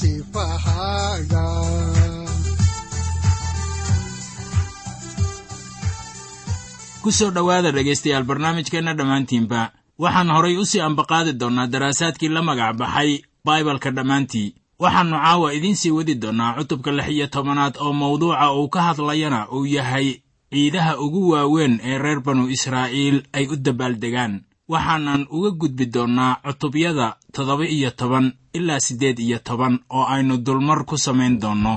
sifahaaga ku soo dhowaada dhegaystayaal barnaamijkeenna dhammaantiinba waxaan horay u sii ambaqaadi doonnaa daraasaadkii la magac baxay baibalka dhammaantii. Waxaannu caawa idiin sii wadi doonnaa cutubka lix iyo tobanaad oo mawduuca uu ka hadlayana uu yahay ciidaha ugu waaweyn ee reer banu israa'iil ay u dabaaldegaan waxaanan uga gudbi doonnaa cutubyada toddoba iyo toban ilaa siddeed iyo toban oo aynu dulmar ku samayn doonno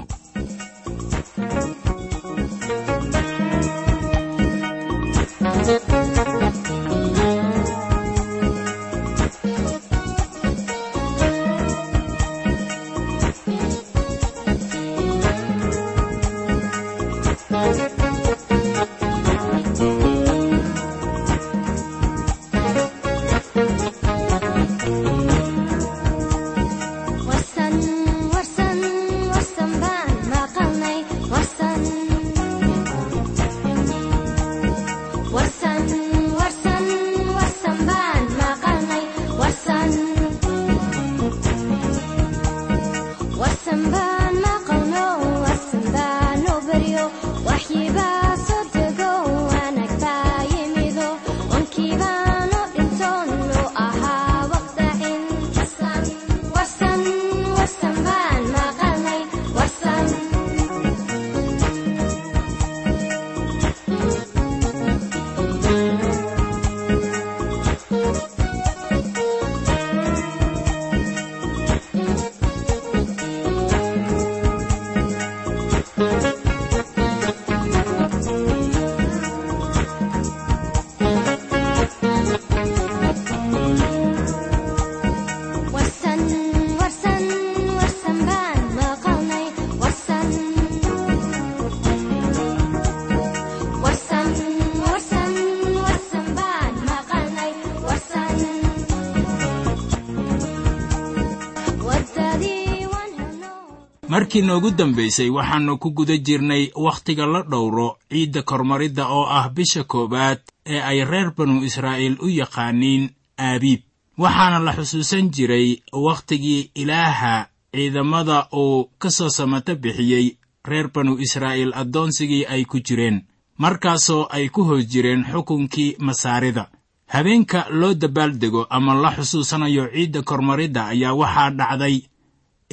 markii noogu dambaysay waxaannu ku guda jirnay wakhtiga la dhowro ciidda kormaridda oo ah bisha koowaad ee ay reer banu israa'iil u yaqaaniin aabiib waxaana la xusuusan jiray wakhtigii ilaaha ciidamada uu ka soo samato bixiyey reer banu israa'iil addoonsigii ay ku jireen markaasoo ay ku hoos jireen xukunkii masaarida. Habeenka loo dabaaldego ama la xusuusanayo ciidda kormaridda ayaa waxaa dhacday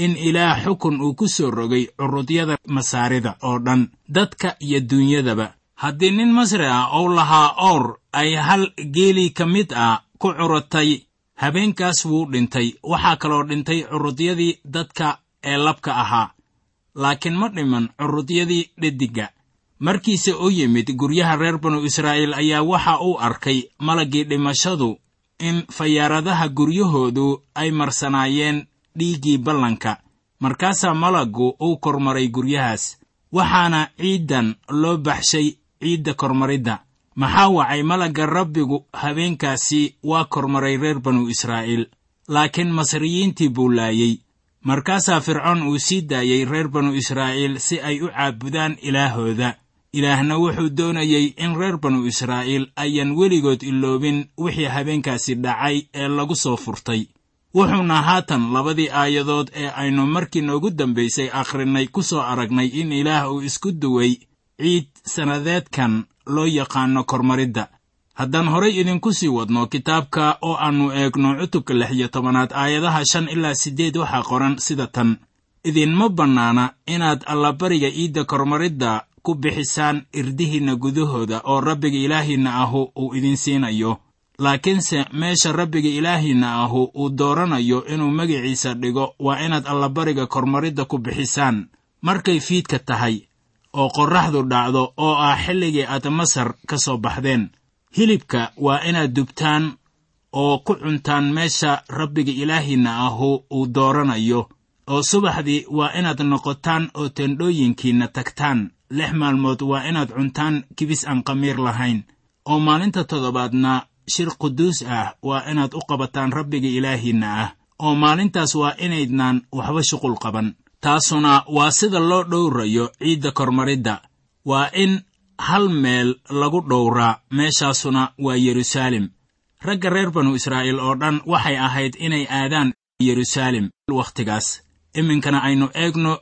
in ilaah xukun uu ku soo rogay curudyada masaarida oo dhan dadka iyo duunyadaba. Haddii nin masri ah ou lahaa oor ay hal geelii ka mid ah ku curatay habeenkaas wuu dhintay. Waxaa kaloo dhintay curudyadii dadka ee labka ahaa. Laakiin ma dhiman curudyadii dheddigga markiise u yimid guryaha reer banu israa'iil ayaa waxa uu arkay malaggii dhimashadu in fayaaradaha guryahoodu ay marsanaayeen dhiiggii ballanka. Markaasaa malaggu uu kormaray guryahaas waxaana ciiddan loo baxshay ciidda kormaridda. Maxaa wacay malagga rabbigu? Habeenkaasi waa kormaray reer banu israa'iil. Laakiin masriyiintii buu laayey markaasaa fircoon uu sii daayey reer banu israa'iil si ay u caabudaan ilaahooda. Ilaahna wuxuu doonayey in reer banu israa'iil ayaan weligood iloobin wixii habeenkaasi dhacay ee lagu soo furtay wuxuuna haatan labadii aayadood ee aynu markii noogu dambaysay akhrinnay ku soo aragnay in ilaah uu isku duway ciid sannadeedkan loo yaqaanno kormaridda. Haddaan horay idinku sii wadno kitaabka oo aannu eegno cutubka lix iyo tobanaad aayadaha shan ilaa siddeed waxaa qoran sida tan. Idinma bannaana inaad allabariga iidda kormaridda ku bixisaan irdihiinna gudahooda oo rabbiga ilaahiinna ahu uu idin siinayo laakiinse meesha rabbiga ilaahiinna ahu uu dooranayo inuu magiciisa dhigo waa inaad allabariga kormaridda ku bixisaan. Markay fiidka tahay oo qorraxdu dhacdo oo ah xilligii aad masar ka soo baxdeen hilibka waa inaad dubtaan oo ku cuntaan meesha rabbiga ilaahiinna ahu uu dooranayo. Oo subaxdii waa inaad noqotaan oo tendhooyinkiinna tagtaan. Lix maalmood waa inaad cuntaan kibis aan qamiir lahayn. Oo maalinta toddobaadna shir quduus ah waa inaad u qabataan rabbiga ilaahiinna ah oo maalintaas waa inaydnaan waxba shuqul qaban. Taasuna waa sida loo dhowrayo ciidda kormaridda. Waa in hal meel lagu dhowraa meeshaasuna waa yeruusaalem ragga reer banu israa'iil oo dhan waxay ahayd inay aadaan yeruusaalem wakhtigaas iminkana aynu eegno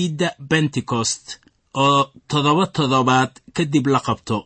iidda bentekost oo toddoba toddobaad kadib la qabto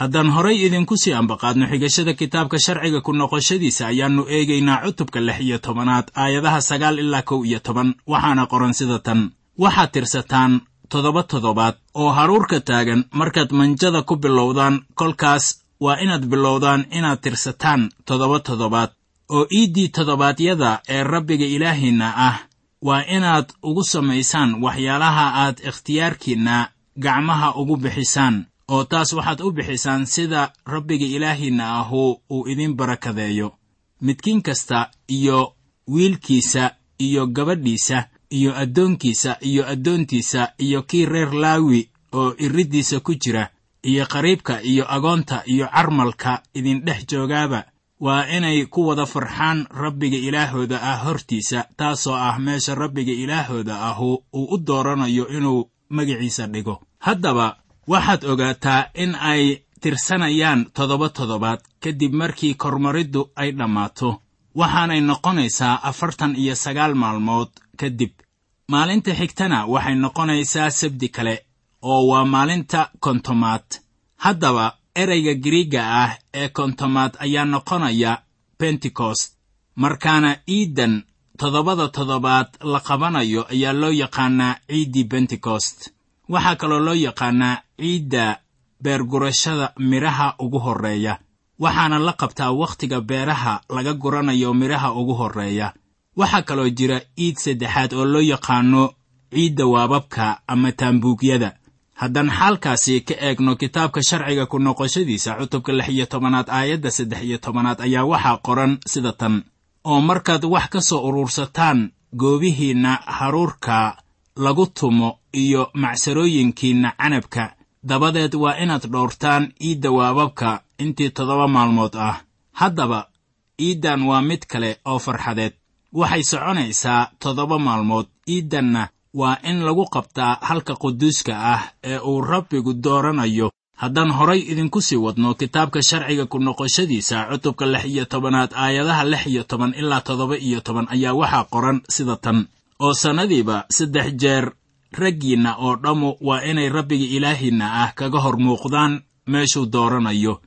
haddaan horay idinku sii ambaqaadno xigashada kitaabka sharciga ku noqoshadiisa ayaannu eegaynaa cutubka lix iyo tobanaad aayadaha sagaal ilaa kow iyo toban. Waxaana qoran sida tan. Waxaad tirsataan toddoba toddobaad oo haruurka taagan. Markaad manjada ku bilowdaan kolkaas waa inaad bilowdaan inaad tirsataan toddoba toddobaad. Oo iiddii toddobaadyada ee rabbiga ilaahiinna ah waa inaad ugu samaysaan waxyaalaha aad ikhtiyaarkiinna gacmaha ugu bixisaan oo taas waxaad u bixisaan sida rabbiga ilaahiinna ahu uu idin barakadeeyo. Midkiin kasta iyo wiilkiisa iyo gabadhiisa iyo addoonkiisa iyo addoontiisa iyo kii reer laawi oo iriddiisa ku jira iyo qariibka iyo agoonta iyo carmalka idindhex joogaaba waa inay ku wada farxaan rabbiga ilaahooda ah hortiisa taasoo ah meesha rabbiga ilaahooda ahu uu u dooranayo inuu magiciisa dhigo. Haddaba waxaad ogaataa in ay tirsanayaan toddoba toddobaad kadib markii kormariddu ay dhammaato. Waxaanay noqonaysaa afartan iyo sagaal maalmood kadib. Maalinta xigtana waxay noqonaysaa sabdi kale oo waa maalinta kontomaad. Haddaba ereyga giriigga ah ee kontomaad ayaa noqonaya bentekost markaana iiddan toddobada toddobaad la qabanayo ayaa loo yaqaanaa ciiddii bentekost waxaa kaloo loo yaqaanaa ciidda beergurashada midhaha ugu horreeya. Waxaana la qabtaa wakhtiga beeraha laga guranayo midhaha ugu horreeya. Waxaa kaloo jira iid saddexaad oo loo yaqaano ciidda waababka ama taambuugyada. Haddaan xaalkaasi ka eegno kitaabka sharciga ku noqoshadiisa cutubka lix iyo tobanaad aayadda saddex iyo tobanaad ayaa waxaa qoran sida tan. Oo markaad wax ka soo urursataan goobihiinna haruurka lagu tumo iyo macsarooyinkiinna canabka. Dabadeed waa inaad dhowrtaan iidda waababka intii toddoba maalmood ah. Haddaba iiddan waa mid kale oo farxadeed. Waxay soconaysaa toddoba maalmood. Iiddanna waa in lagu qabtaa halka quduuska ah ee uu rabbigu dooranayo. Haddaan horay idinku sii wadno kitaabka sharciga ku noqoshadiisa cutubka lix iyo tobanaad aayadaha lix iyo toban ilaa toddoba iyo toban ayaa waxaa qoran sida tan. Oo sannadiiba saddex jeer raggiinna oo dhammu waa inay rabbiga ilaahiinna ah kaga hor muuqdaan meeshuu dooranayo.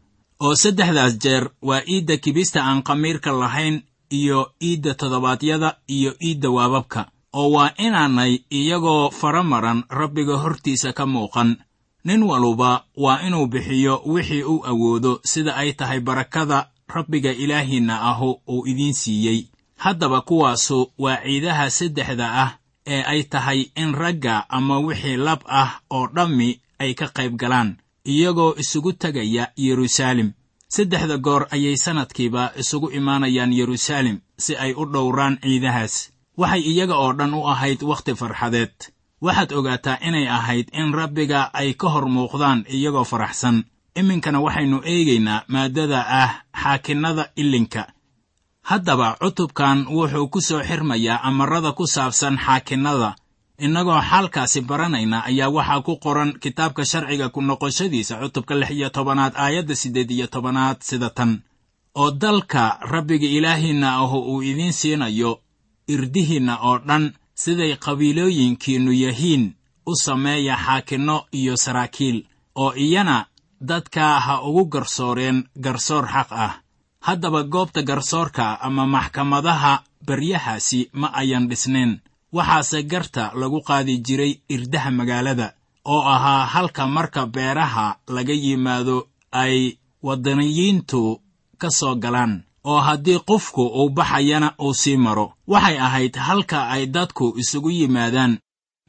Oo saddexdaas jeer waa iidda kibista aan khamiirka lahayn iyo iidda toddobaadyada iyo iidda waababka oo waa inaanay iyagoo fara maran rabbiga hortiisa ka muuqan. Nin waluba waa inuu bixiyo wixii uu awoodo sida ay tahay barakada rabbiga ilaahiinna ahu uu idiin siiyey. Haddaba kuwaasu waa ciidaha saddexda ah ee ay tahay in ragga ama wixii lab ah oo dhammi ay ka qayb galaan iyagoo isugu tegaya yeruusaalem saddexda goor ayay sannadkiiba isugu imaanayaan yeruusaalem si ay u dhowraan ciidahaas. Waxay iyaga oo dhan u ahayd wakhti farxadeed. Waxaad ogaataa inay ahayd in rabbiga ay ka hor muuqdaan iyagoo faraxsan. Iminkana waxaynu eegaynaa maaddada ah xaakinnada ilinka haddaba cutubkan wuxuu ku soo xirmayaa amarada ku saabsan xaakinnada innagoo xaalkaasi baranayna ayaa waxaa ku qoran kitaabka sharciga ku noqoshadiisa cutubka lix iyo tobanaad aayadda siddeed iyo tobanaad sida tan. Oo dalka rabbiga ilaahiinna ahu uu idiin siinayo irdihiinna oo dhan siday qabiilooyinkiinnu yahiin u sameeya xaakinno iyo saraakiil oo iyana dadka ha ugu garsooreen garsoor xaq ah haddaba goobta garsoorka ama maxkamadaha baryahaasi ma ayan dhisnayn waxaase garta lagu qaadi jiray irdaha magaalada oo ahaa halka marka beeraha laga yimaado ay waddaniyiintu ka soo galaan oo haddii qofku uu baxayana uu sii maro. Waxay ahayd halka ay dadku isugu yimaadaan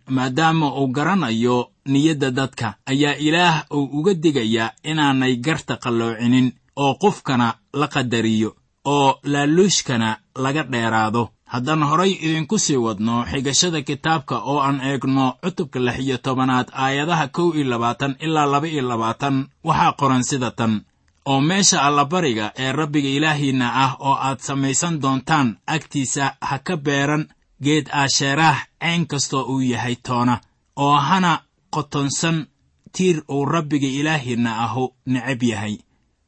maadaama uu garanayo niyadda dadka. Ayaa ilaah uu uga digayaa inaanay garta qalloocinin oo qofkana la qadariyo oo laaluushkana laga dheeraado. Haddaan horay idinku sii wadno xigashada kitaabka oo aan eegno cutubka lix iyo tobanaad aayadaha kow iyo labaatan ilaa laba iyo labaatan waxaa qoran sida tan. Oo meesha allabariga ee rabbiga ilaahiinna ah oo aad samaysan doontaan agtiisa ha ka beeran geed aasheeraah cayn kastoo uu yahay toona oo hana qotonsan tiir uu rabbiga ilaahiinna ahu necab yahay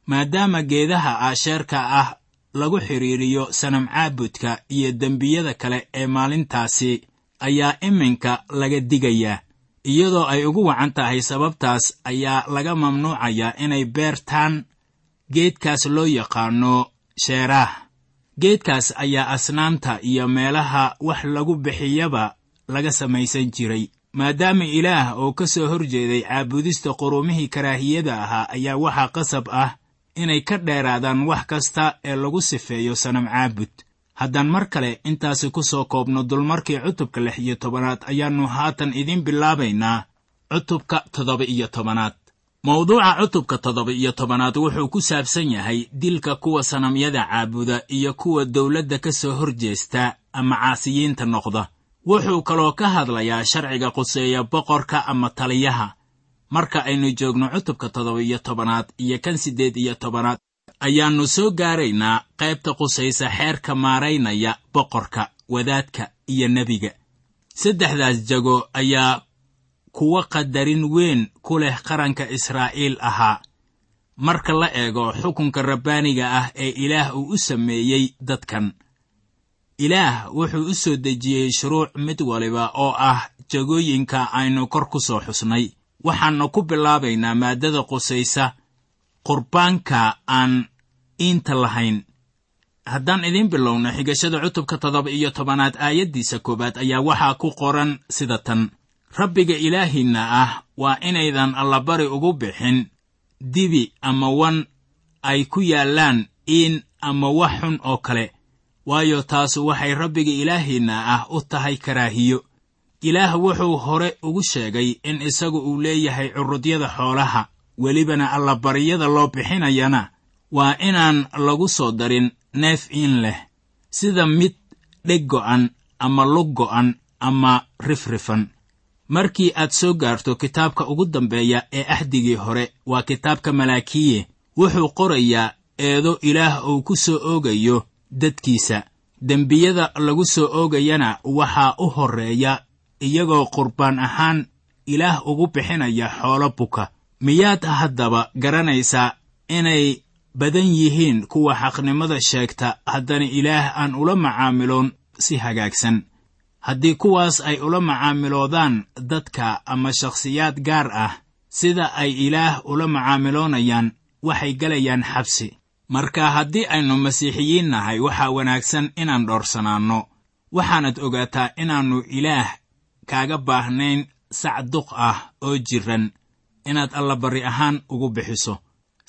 maadaama geedaha aasheerka ah lagu xidhiiriyo sanam caabudka iyo dembiyada kale ee maalintaasi ayaa iminka laga digayaa iyadoo ay ugu wacan tahay sababtaas ayaa laga mamnuucayaa inay beertaan geedkaas loo yaqaano sheeraah geedkaas ayaa asnaamta iyo meelaha wax lagu bixiyaba laga samaysan jiray maadaama ilaah oo ka soo hor jeeday caabudista qurumihii karaahiyada ahaa ayaa waxaa qasab ah inay ka dheeraadaan wax kasta ee lagu sifeeyo sanam caabud haddaan mar kale intaasi ku soo koobno dulmarkii cutubka lix iyo tobanaad ayaannu haatan idiin bilaabaynaa cutubka toddoba iyo tobanaad. Mawduuca cutubka toddoba iyo tobanaad wuxuu ku saabsan yahay dilka kuwa sanamyada caabuda iyo kuwa dawladda ka soo hor jeesta ama caasiyiinta noqda. Wuxuu kaloo ka hadlayaa sharciga quseeya boqorka ama taliyaha marka aynu joogno cutubka toddoba iyo tobanaad iyo kan siddeed iyo tobanaad ayaannu soo gaaraynaa qaybta qusaysa xeerka maaraynaya boqorka wadaadka iyo nebiga. Saddexdaas jago ayaa kuwa qadarin weyn ku leh qaranka israa'iil ahaa. Marka la eego xukunka rabbaaniga ah ee ilaah uu u sameeyey dadkan ilaah wuxuu u soo dejiyey shuruuc mid waliba oo ah jagooyinka aynu kor ku soo xusnay waxaannu ku bilaabaynaa maaddada qusaysa qurbaanka aan iinta lahayn. Haddaan idiin bilowno xigashada cutubka toddoba iyo tobanaad aayaddiisa koowaad ayaa waxaa ku qoran sida tan. Rabbiga ilaahiinna ah waa inaydan allabari ugu bixin dibi ama wan ay ku yaallaan iin ama wax xun oo kale. Waayo taasu waxay rabbiga ilaahiinna ah u tahay karaahiyo ilaah wuxuu hore ugu sheegay in isagu uu leeyahay curudyada xoolaha. Welibana allabaryada loo bixinayana waa inaan lagu soo darin neef iin leh sida mid dheg go'an ama lug go'an ama rifrifan. Markii aad soo gaarto kitaabka ugu dambeeya ee axdigii hore waa kitaabka malaakiye. Wuxuu qorayaa eedo ilaah uu ku soo oogayo dadkiisa. Dembiyada lagu soo oogayana waxaa u horreeya iyagoo qurbaan ahaan ilaah ugu bixinaya xoolo buka miyaad haddaba garanaysaa inay badan yihiin kuwa xaqnimada sheegta haddana ilaah aan ula macaamiloon si hagaagsan. Haddii kuwaas ay ula macaamiloodaan dadka ama shakhsiyaad gaar ah sida ay ilaah ula macaamiloonayaan waxay gelayaan xabsi. Marka haddii aynu masiixiyiin nahay waxaa wanaagsan inaan dhowrsanaanno. Waxaanad ogaataa inaannu ilaah kaaga baahnayn sac duq ah oo jirran inaad allabarri ahaan ugu bixiso.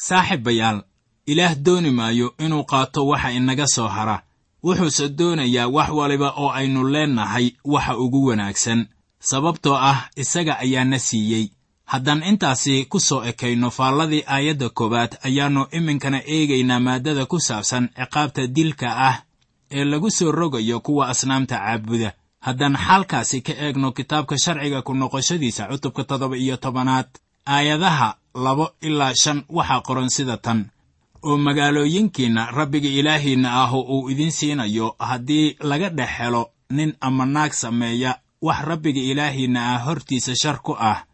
Saaxiibayaal ilaah dooni maayo inuu qaato waxa inaga soo hara. Wuxuuse doonayaa wax waliba oo aynu leennahay waxa ugu wanaagsan. Sababtoo ah isaga ayaana siiyey. Haddaan intaasi ku soo ekayno faalladii aayadda koowaad ayaannu iminkana eegaynaa maaddada ku saabsan ciqaabta dilka ah ee lagu soo rogayo kuwa asnaamta caabuda haddaan xaalkaasi ka eegno kitaabka sharciga ku noqoshadiisa cutubka toddoba iyo tobanaad aayadaha labo ilaa shan waxaa qoran sida tan. Oo magaalooyinkiinna rabbiga ilaahiinna ah uu idiin siinayo haddii laga dhex helo nin ama naag sameeya wax rabbiga ilaahiinna ah hortiisa shar ku ah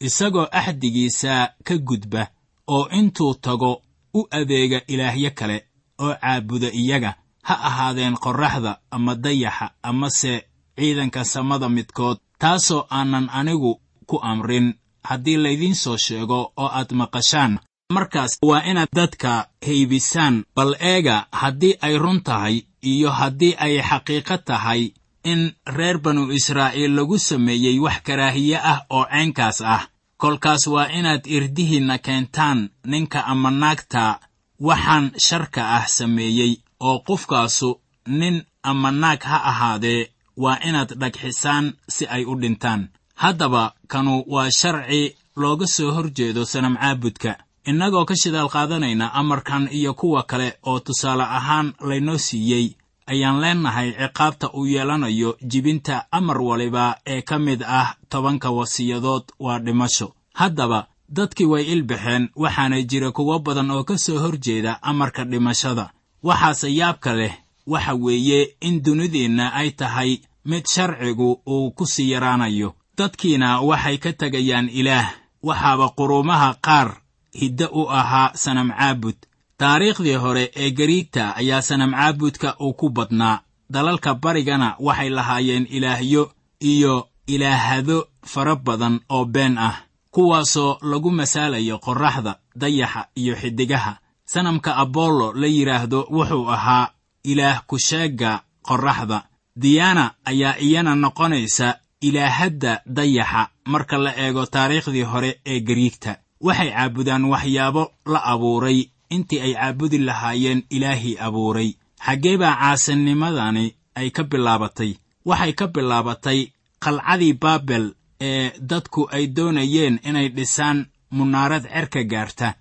isagoo axdigiisa ka gudba oo intuu tago u adeega ilaahyo kale oo caabuda iyaga ha ahaadeen qorraxda ama dayaxa amase ciidanka samada midkood taasoo aanan anigu ku amrin. Haddii laydiin soo sheego oo aad maqashaan markaas waa inaad dadka haybisaan. Bal eega haddii ay run tahay iyo haddii ay xaqiiqo tahay in reer banu israa'iil lagu sameeyey wax karaahiye ah oo ceenkaas ah kolkaas waa inaad irdihiinna keentaan ninka ama naagta waxaan sharka ah sameeyey oo qofkaasu nin ama naag ha ahaadee waa inaad dhagxisaan si ay u dhintaan. Haddaba kanu waa sharci looga soo hor jeedo sanam caabudka. Innagoo ka shidaal qaadanayna amarkan iyo kuwa kale oo tusaale ahaan laynoo siiyey ayaan leennahay ciqaabta uu yeelanayo jibinta amar waliba ee ka mid ah tobanka wasiyadood waa dhimasho. Haddaba dadkii way ilbaxeen waxaana jira kuwo badan oo ka soo hor jeeda amarka dhimashada. Waxaase yaabka leh waxa weeye in dunideenna ay tahay mid sharcigu uu ku sii yaraanayo. Dadkiina waxay ka tegayaan ilaah. Waxaaba quruumaha qaar hiddo u ahaa sanam caabud. Taariikhdii hore ee gariigta ayaa sanam caabudka uu ku badnaa. Dalalka barigana waxay lahaayeen ilaahyo iyo ilaahado fara badan oo been ah kuwaasoo lagu masaalayo qorraxda dayaxa iyo xiddigaha sanamka abollo la yidhaahdo wuxuu ahaa ilaah ku-sheegga qorraxda. Diyaana ayaa iyana noqonaysa ilaahadda dayaxa marka la eego taariikhdii hore ee gariigta waxay caabudaan waxyaabo la abuuray. Intii ay caabudi lahaayeen ilaahii abuuray. Xaggee baa caasinimadani ay ka bilaabatay. Waxay ka bilaabatay qalcadii baabel ee dadku ay doonayeen inay dhisaan munaarad cerka gaarta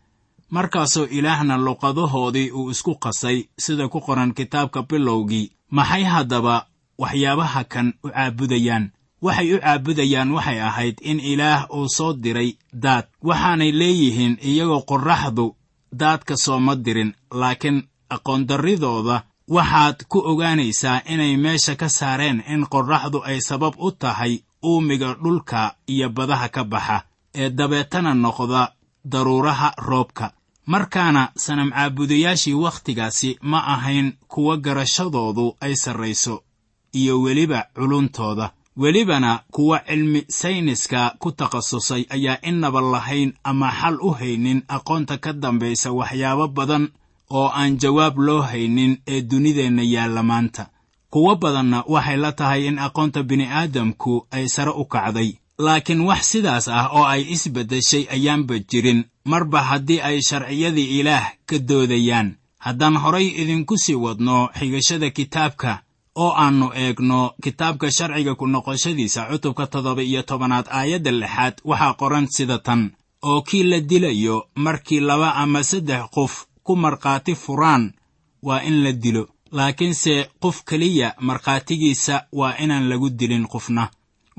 markaasoo ilaahna luqadahoodii uu isku qasay sida ku qoran kitaabka bilowgii maxay haddaba waxyaabaha kan u caabudayaan? Waxay u caabudayaan waxay ahayd in ilaah uu soo diray daad. Waxaanay leeyihiin iyagoo qorraxdu daadka sooma dirin laakiin aqoondarridooda waxaad ku ogaanaysaa inay meesha ka saareen in qorraxdu ay sabab u tahay uumiga dhulka iyo badaha ka baxa ee dabeetana noqda daruuraha roobka markaana sanam caabudayaashii wakhtigaasi ma ahayn kuwa garashadoodu ay sarrayso iyo weliba culuntooda welibana kuwa cilmi sayniska ku takhasusay ayaa innaba lahayn ama xal u haynin aqoonta ka dambaysa waxyaabo badan oo aan jawaab loo haynin ee dunideenna yaalla maanta. Kuwo badanna waxay la tahay in aqoonta bini'aadamku ay sare u kacday laakiin wax sidaas ah oo ay isbeddeshay ayaanba jirin marba haddii ay sharciyadii ilaah ka doodayaan. Haddaan horay idinku sii wadno xigashada kitaabka oo aannu eegno kitaabka sharciga ku noqoshadiisa cutubka toddoba iyo tobanaad aayadda lixaad waxaa qoran sida tan. Oo kii la dilayo markii laba ama saddex qof ku markhaati furaan waa in la dilo. Laakiinse qof keliya markhaatigiisa waa inaan lagu dilin qofna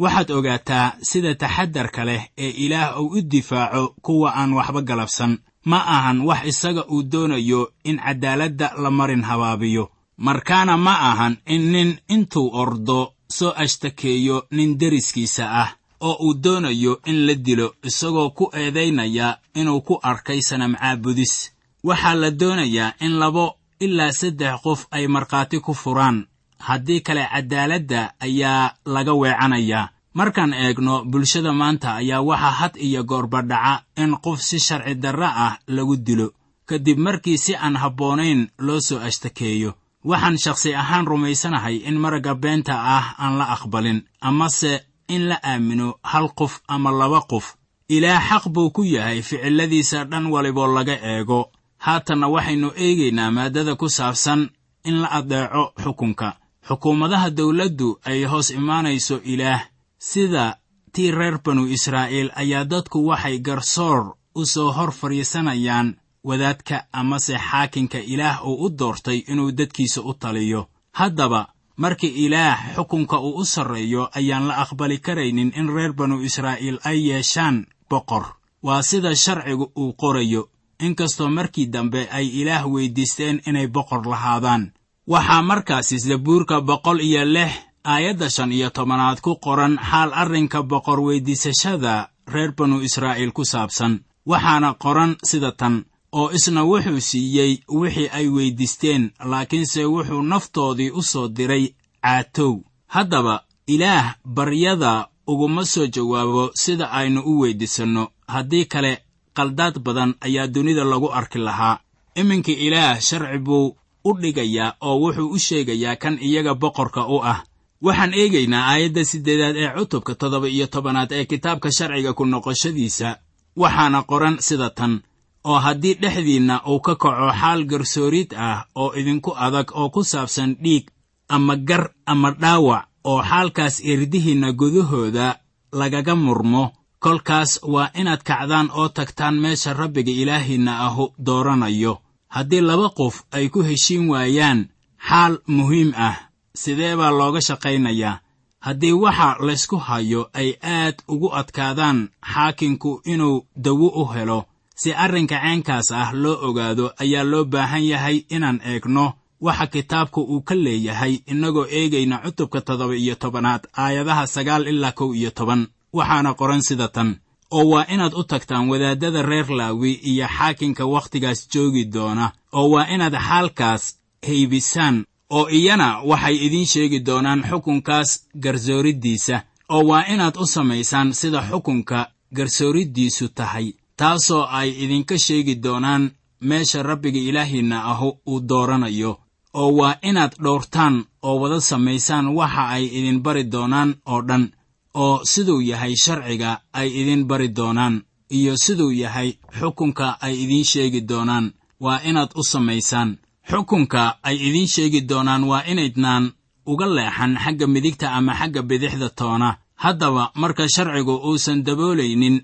waxaad ogaataa sida taxadarka leh ee ilaah uu u difaaco kuwa aan waxba galabsan. Ma ahan wax isaga uu doonayo in caddaaladda la marin habaabiyo. Markaana ma ahan in nin intuu ordo soo ashtakeeyo nin deriskiisa ah oo uu doonayo in la dilo isagoo ku eedaynaya inuu ku arkay sanam caabudis waxaa la doonayaa in labo ilaa saddex qof ay markhaati ku furaan haddii kale caddaaladda ayaa laga weecanayaa markaan eegno bulshada maanta ayaa waxaa had iyo goorba dhaca in qof si sharci darre ah lagu dilo. Kadib markii si aan habboonayn loo soo ashtakeeyo waxaan shakhsi ahaan rumaysanahay in maragga beenta ah aan la aqbalin amase in la aamino hal qof ama laba qof. Ilaah xaq buu ku yahay ficilladiisa dhan waliboo laga eego. Haatanna waxaynu eegaynaa maaddada ku saabsan in la adeeco xukunka xukuumadaha dawladdu ay hoos imaanayso ilaah sida tii reer banu israa'iil ayaa dadku waxay garsoor u soo hor fadhiisanayaan wadaadka amase xaakinka ilaah uu u doortay inuu dadkiisa u taliyo. Haddaba markii ilaah xukunka uu u sarreeyo ayaan la aqbali karaynin in reer banu israa'iil ay yeeshaan boqor. Waa sida sharcigu uu qorayo inkastoo markii dambe ay ilaah weyddiisteen inay boqor lahaadaan waxaa markaasi zabuurka boqol iyo lix aayadda shan iyo tobanaad ku qoran xaal arrinka boqor weyddiisashada reer banu israa'iil ku saabsan. Waxaana qoran sida tan oo isna wuxuu siiyey wixii ay weyddiisteen laakiinse wuxuu naftoodii u soo diray caatow. Haddaba ilaah baryada uguma soo jawaabo sida aynu u weyddiisanno haddii kale qaldaad badan ayaa dunida lagu arki lahaa. Iminka ilaah sharci buu u dhigayaa oo wuxuu u sheegayaa kan iyaga boqorka u ah. Waxaan eegaynaa aayadda siddeedaad ee cutubka toddoba iyo tobanaad ee kitaabka sharciga ku noqoshadiisa. Waxaana qoran sida tan oo haddii dhexdiinna uu ka kaco xaal garsoorid ah oo idinku adag oo ku saabsan dhiig ama gar ama dhaawac oo xaalkaas irdihiinna gudahooda lagaga murmo kolkaas waa inaad kacdaan oo tagtaan meesha rabbiga ilaahiinna ahu dooranayo haddii laba qof ay ku heshiin waayaan xaal muhiim ah. Sidee baa looga shaqaynayaa? Haddii waxa laysku hayo ay aad ugu adkaadaan xaakinku inuu dawo u helo si arrinka ceenkaas ah loo ogaado ayaa loo baahan yahay inaan eegno. Waxa kitaabku uu ka leeyahay innagoo eegayna cutubka toddoba iyo tobanaad aayadaha sagaal ilaa kow iyo toban. Waxaana qoran sida tan oo waa inaad u tagtaan wadaaddada reer laawi iyo xaakinka wakhtigaas joogi doona oo waa inaad xaalkaas haybisaan oo iyana waxay idiin sheegi doonaan xukunkaas garsooriddiisa oo waa inaad u samaysaan sida xukunka garsooriddiisu tahay taasoo ay idinka sheegi doonaan meesha rabbiga ilaahiinna ahu uu dooranayo oo waa inaad dhowrtaan oo wada samaysaan waxa ay idin bari doonaan oo dhan oo siduu yahay sharciga ay idin bari doonaan iyo siduu yahay xukunka ay idiin sheegi doonaan waa inaad u samaysaan. Xukunka ay idiin sheegi doonaan waa inaydnaan uga leexan xagga midigta ama xagga bidixda toona. Haddaba marka sharcigu uusan daboolaynin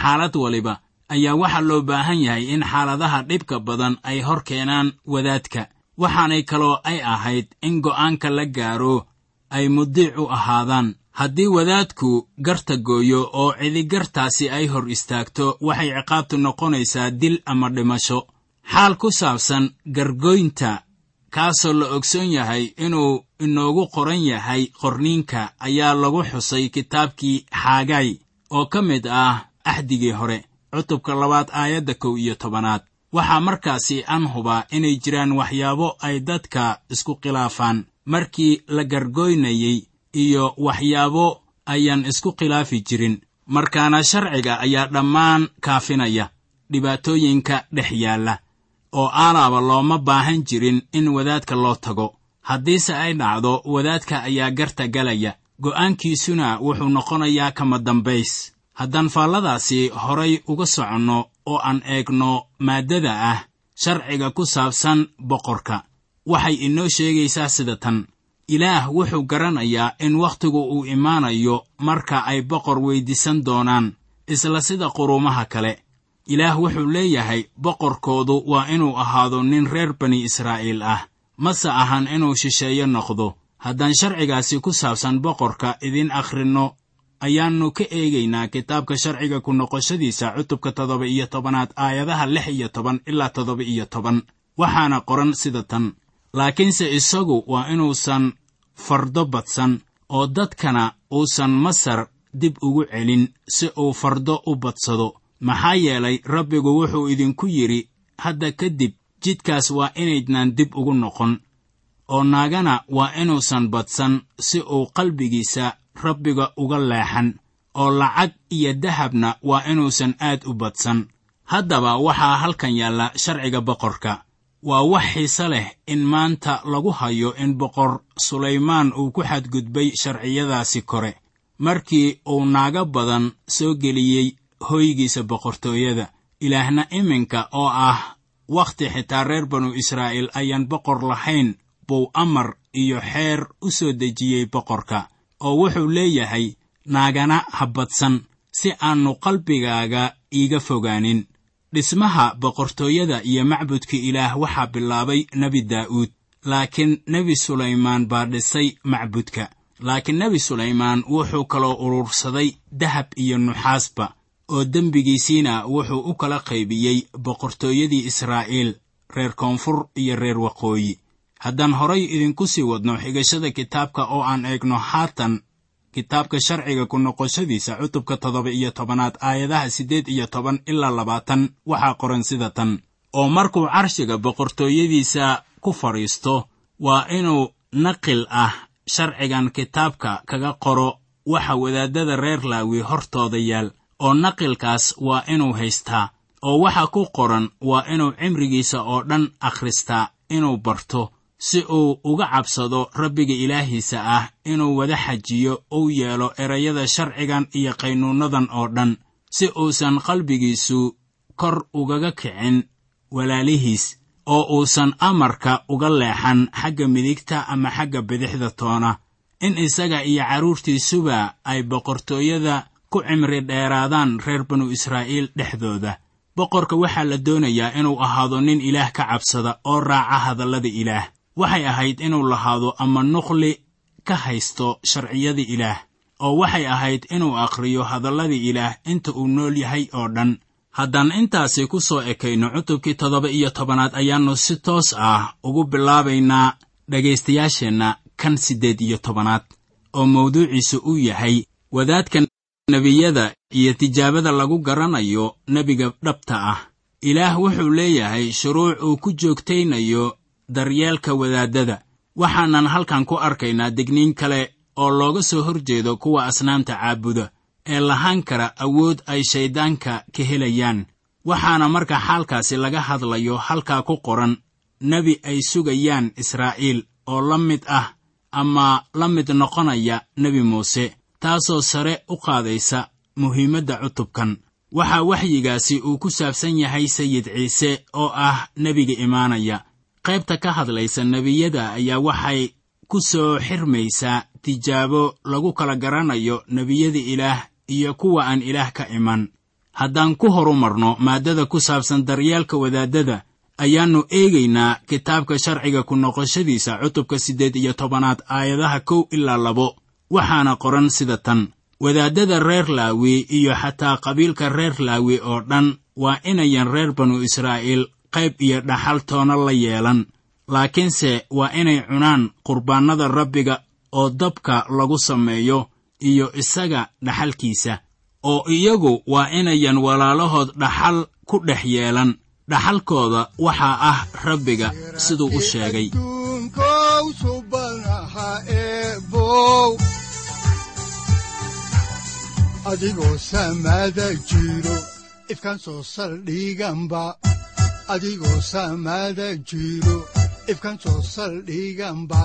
xaalad waliba ayaa waxaa loo baahan yahay in xaaladaha dhibka badan ay hor keenaan wadaadka. Waxaanay kaloo ay ahayd in go'aanka la gaaro ay mudiic u ahaadaan haddii wadaadku garta gooyo oo cidigartaasi ay hor istaagto waxay ciqaabtu noqonaysaa dil ama dhimasho. Xaal ku saabsan gargoynta kaasoo la ogsoon yahay inuu inoogu qoran yahay qorniinka ayaa lagu xusay kitaabkii xaagay oo ka mid ah axdigii hore cutubka labaad aayadda kow iyo tobanaad. Waxaa markaasi aan hubaa inay jiraan waxyaabo ay dadka isku khilaafaan. Markii la gargoynayey iyo waxyaabo ayaan isku khilaafi jirin. Markaana sharciga ayaa dhammaan kaafinaya dhibaatooyinka dhex yaalla oo aalaaba looma baahan jirin in wadaadka loo tago. Haddiise ay dhacdo wadaadka ayaa garta galaya. Go'aankiisuna wuxuu noqonayaa kama dambays. Haddaan faalladaasi horay uga soconno oo aan eegno maaddada ah sharciga ku saabsan boqorka. Waxay inoo sheegaysaa sida tan ilaah wuxuu garanayaa in wakhtigu uu imaanayo marka ay boqor weyddiisan doonaan isla sida quruumaha kale. Ilaah wuxuu leeyahay boqorkoodu waa inuu ahaado nin reer bani israa'iil ah. Mase ahan inuu shisheeyo noqdo. Haddaan sharcigaasi ku saabsan boqorka idiin akhrinno ayaannu ka eegaynaa kitaabka sharciga ku noqoshadiisa cutubka toddoba iyo tobanaad aayadaha lix iyo toban ilaa toddoba iyo toban. Waxaana qoran sida tan laakiinse isagu waa inuusan fardo badsan oo dadkana uusan masar dib ugu celin si uu fardo u badsado. Maxaa yeelay rabbigu wuxuu idinku yidhi hadda kadib jidkaas waa inaydnaan dib ugu noqon oo naagana waa inuusan badsan si uu qalbigiisa rabbiga uga leexan oo lacag iyo dahabna waa inuusan aad u badsan. Haddaba waxaa halkan yaalla sharciga boqorka waa wax xiise leh in maanta lagu hayo in boqor sulaymaan uu ku xadgudbay sharciyadaasi kore markii uu naago badan soo geliyey hoygiisa boqortooyada. Ilaahna iminka oo ah wakhti xitaa reer banu israa'iil ayaan boqor lahayn buu amar iyo xeer u soo dejiyey boqorka oo wuxuu leeyahay naagana ha badsan si aannu qalbigaaga iiga fogaanin dhismaha boqortooyada iyo macbudka ilaah waxaa bilaabay nebi daa'uud laakiin nebi sulaymaan baa dhisay macbudka. Laakiin nebi sulaymaan wuxuu kaloo urursaday dahab iyo nuxaasba oo dembigiisiina wuxuu u kala qaybiyey boqortooyadii israa'iil reer koonfur iyo reer waqooyi. Haddaan horay idinku sii wadno xigashada kitaabka oo aan eegno haatan kitaabka sharciga ku noqoshadiisa cutubka toddoba iyo tobanaad aayadaha siddeed iyo toban ilaa labaatan waxaa qoran sida tan. Oo markuu carshiga boqortooyadiisa ku fadhiisto waa inuu naqil ah sharcigan kitaabka kaga qoro waxa wadaaddada reer laawi hortooda yaal. Oo naqilkaas waa inuu haystaa oo waxa ku qoran waa inuu cimrigiisa oo dhan akhristaa inuu barto si uu uga cabsado rabbiga ilaahiisa ah inuu wada xajiyo uu yeelo erayada sharcigan iyo qaynuunnadan oo dhan si uusan qalbigiisu kor ugaga kicin walaalihiis oo uusan amarka uga leexan xagga midigta ama xagga bidixda toona. In isaga iyo carruurtiisuba ay boqortooyada ku cimri dheeraadaan reer banu israa'iil dhexdooda. Boqorka waxaa la doonayaa inuu ahaado nin ilaah ka cabsada oo raaca hadallada ilaah waxay ahayd inuu lahaado ama nuqli ka haysto sharciyada ilaah oo waxay ahayd inuu akhriyo hadalladii ilaah inta uu nool yahay oo dhan. Haddaan intaasi ku soo ekayno cutubkii toddoba iyo tobanaad ayaannu si toos ah ugu bilaabaynaa dhegaystayaasheenna kan siddeed iyo tobanaad oo mawduuciisu uu yahay wadaadka nebiyada iyo tijaabada lagu garanayo nebiga dhabta ah. Ilaah wuxuu leeyahay shuruuc uu ku joogtaynayo daryeelka wadaaddada waxaanan halkan ku arkaynaa digniin kale oo looga soo hor jeedo kuwa asnaamta caabuda ee lahaan kara awood ay shayddaanka ka helayaan. Waxaana marka xaalkaasi laga hadlayo halkaa ku qoran nebi ay sugayaan israa'iil oo la mid ah ama la mid noqonaya nebi muuse taasoo sare u qaadaysa muhiimadda cutubkan. Waxaa waxyigaasi uu ku saabsan yahay sayid ciise oo ah nebiga imaanaya qaybta ka hadlaysa nebiyada ayaa waxay ku soo xirmaysaa tijaabo lagu kala garanayo nebiyada ilaah iyo kuwa aan ilaah ka iman. Haddaan ku horumarno maaddada ku saabsan daryeelka wadaaddada ayaannu eegaynaa kitaabka sharciga ku noqoshadiisa cutubka siddeed iyo tobanaad aayadaha kow ilaa labo. Waxaana qoran sida tan wadaaddada reer laawi iyo xataa qabiilka reer laawi oo dhan waa inayan reer banu israa'iil qayb iyo dhaxal toona la yeelan. Laakiinse waa inay cunaan qurbaannada rabbiga oo dabka lagu sameeyo iyo isaga dhaxalkiisa oo iyagu waa inayan walaalahood dhaxal ku dhex yeelan. Dhaxalkooda waxaa ah rabbiga siduu u sheegay. Adigoo samaada jiro ifkaan soo saldhiganba adigoo samaada jiro ifkaan soo saldhiganba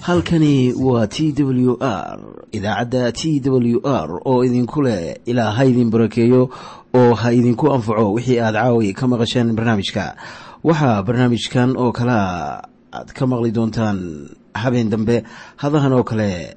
halkani waa t w r idaacadda t w r oo idinku leh ilaa ha idin barakeeyo oo ha idinku anfaco wixii aad caawi ka maqasheen barnaamijka. Waxaa barnaamijkan oo kalea aad ka maqli doontaan habeen dambe hadahan oo kale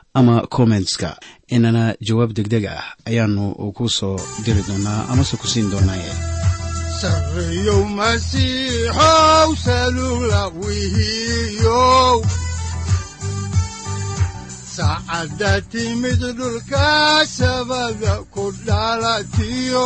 ama kommentska inana jawaab degdeg ah ayaanu ku soo diri doonaa amase ku siin doonaaye. Saacadda timid dhulka sabada ku dhalatiyo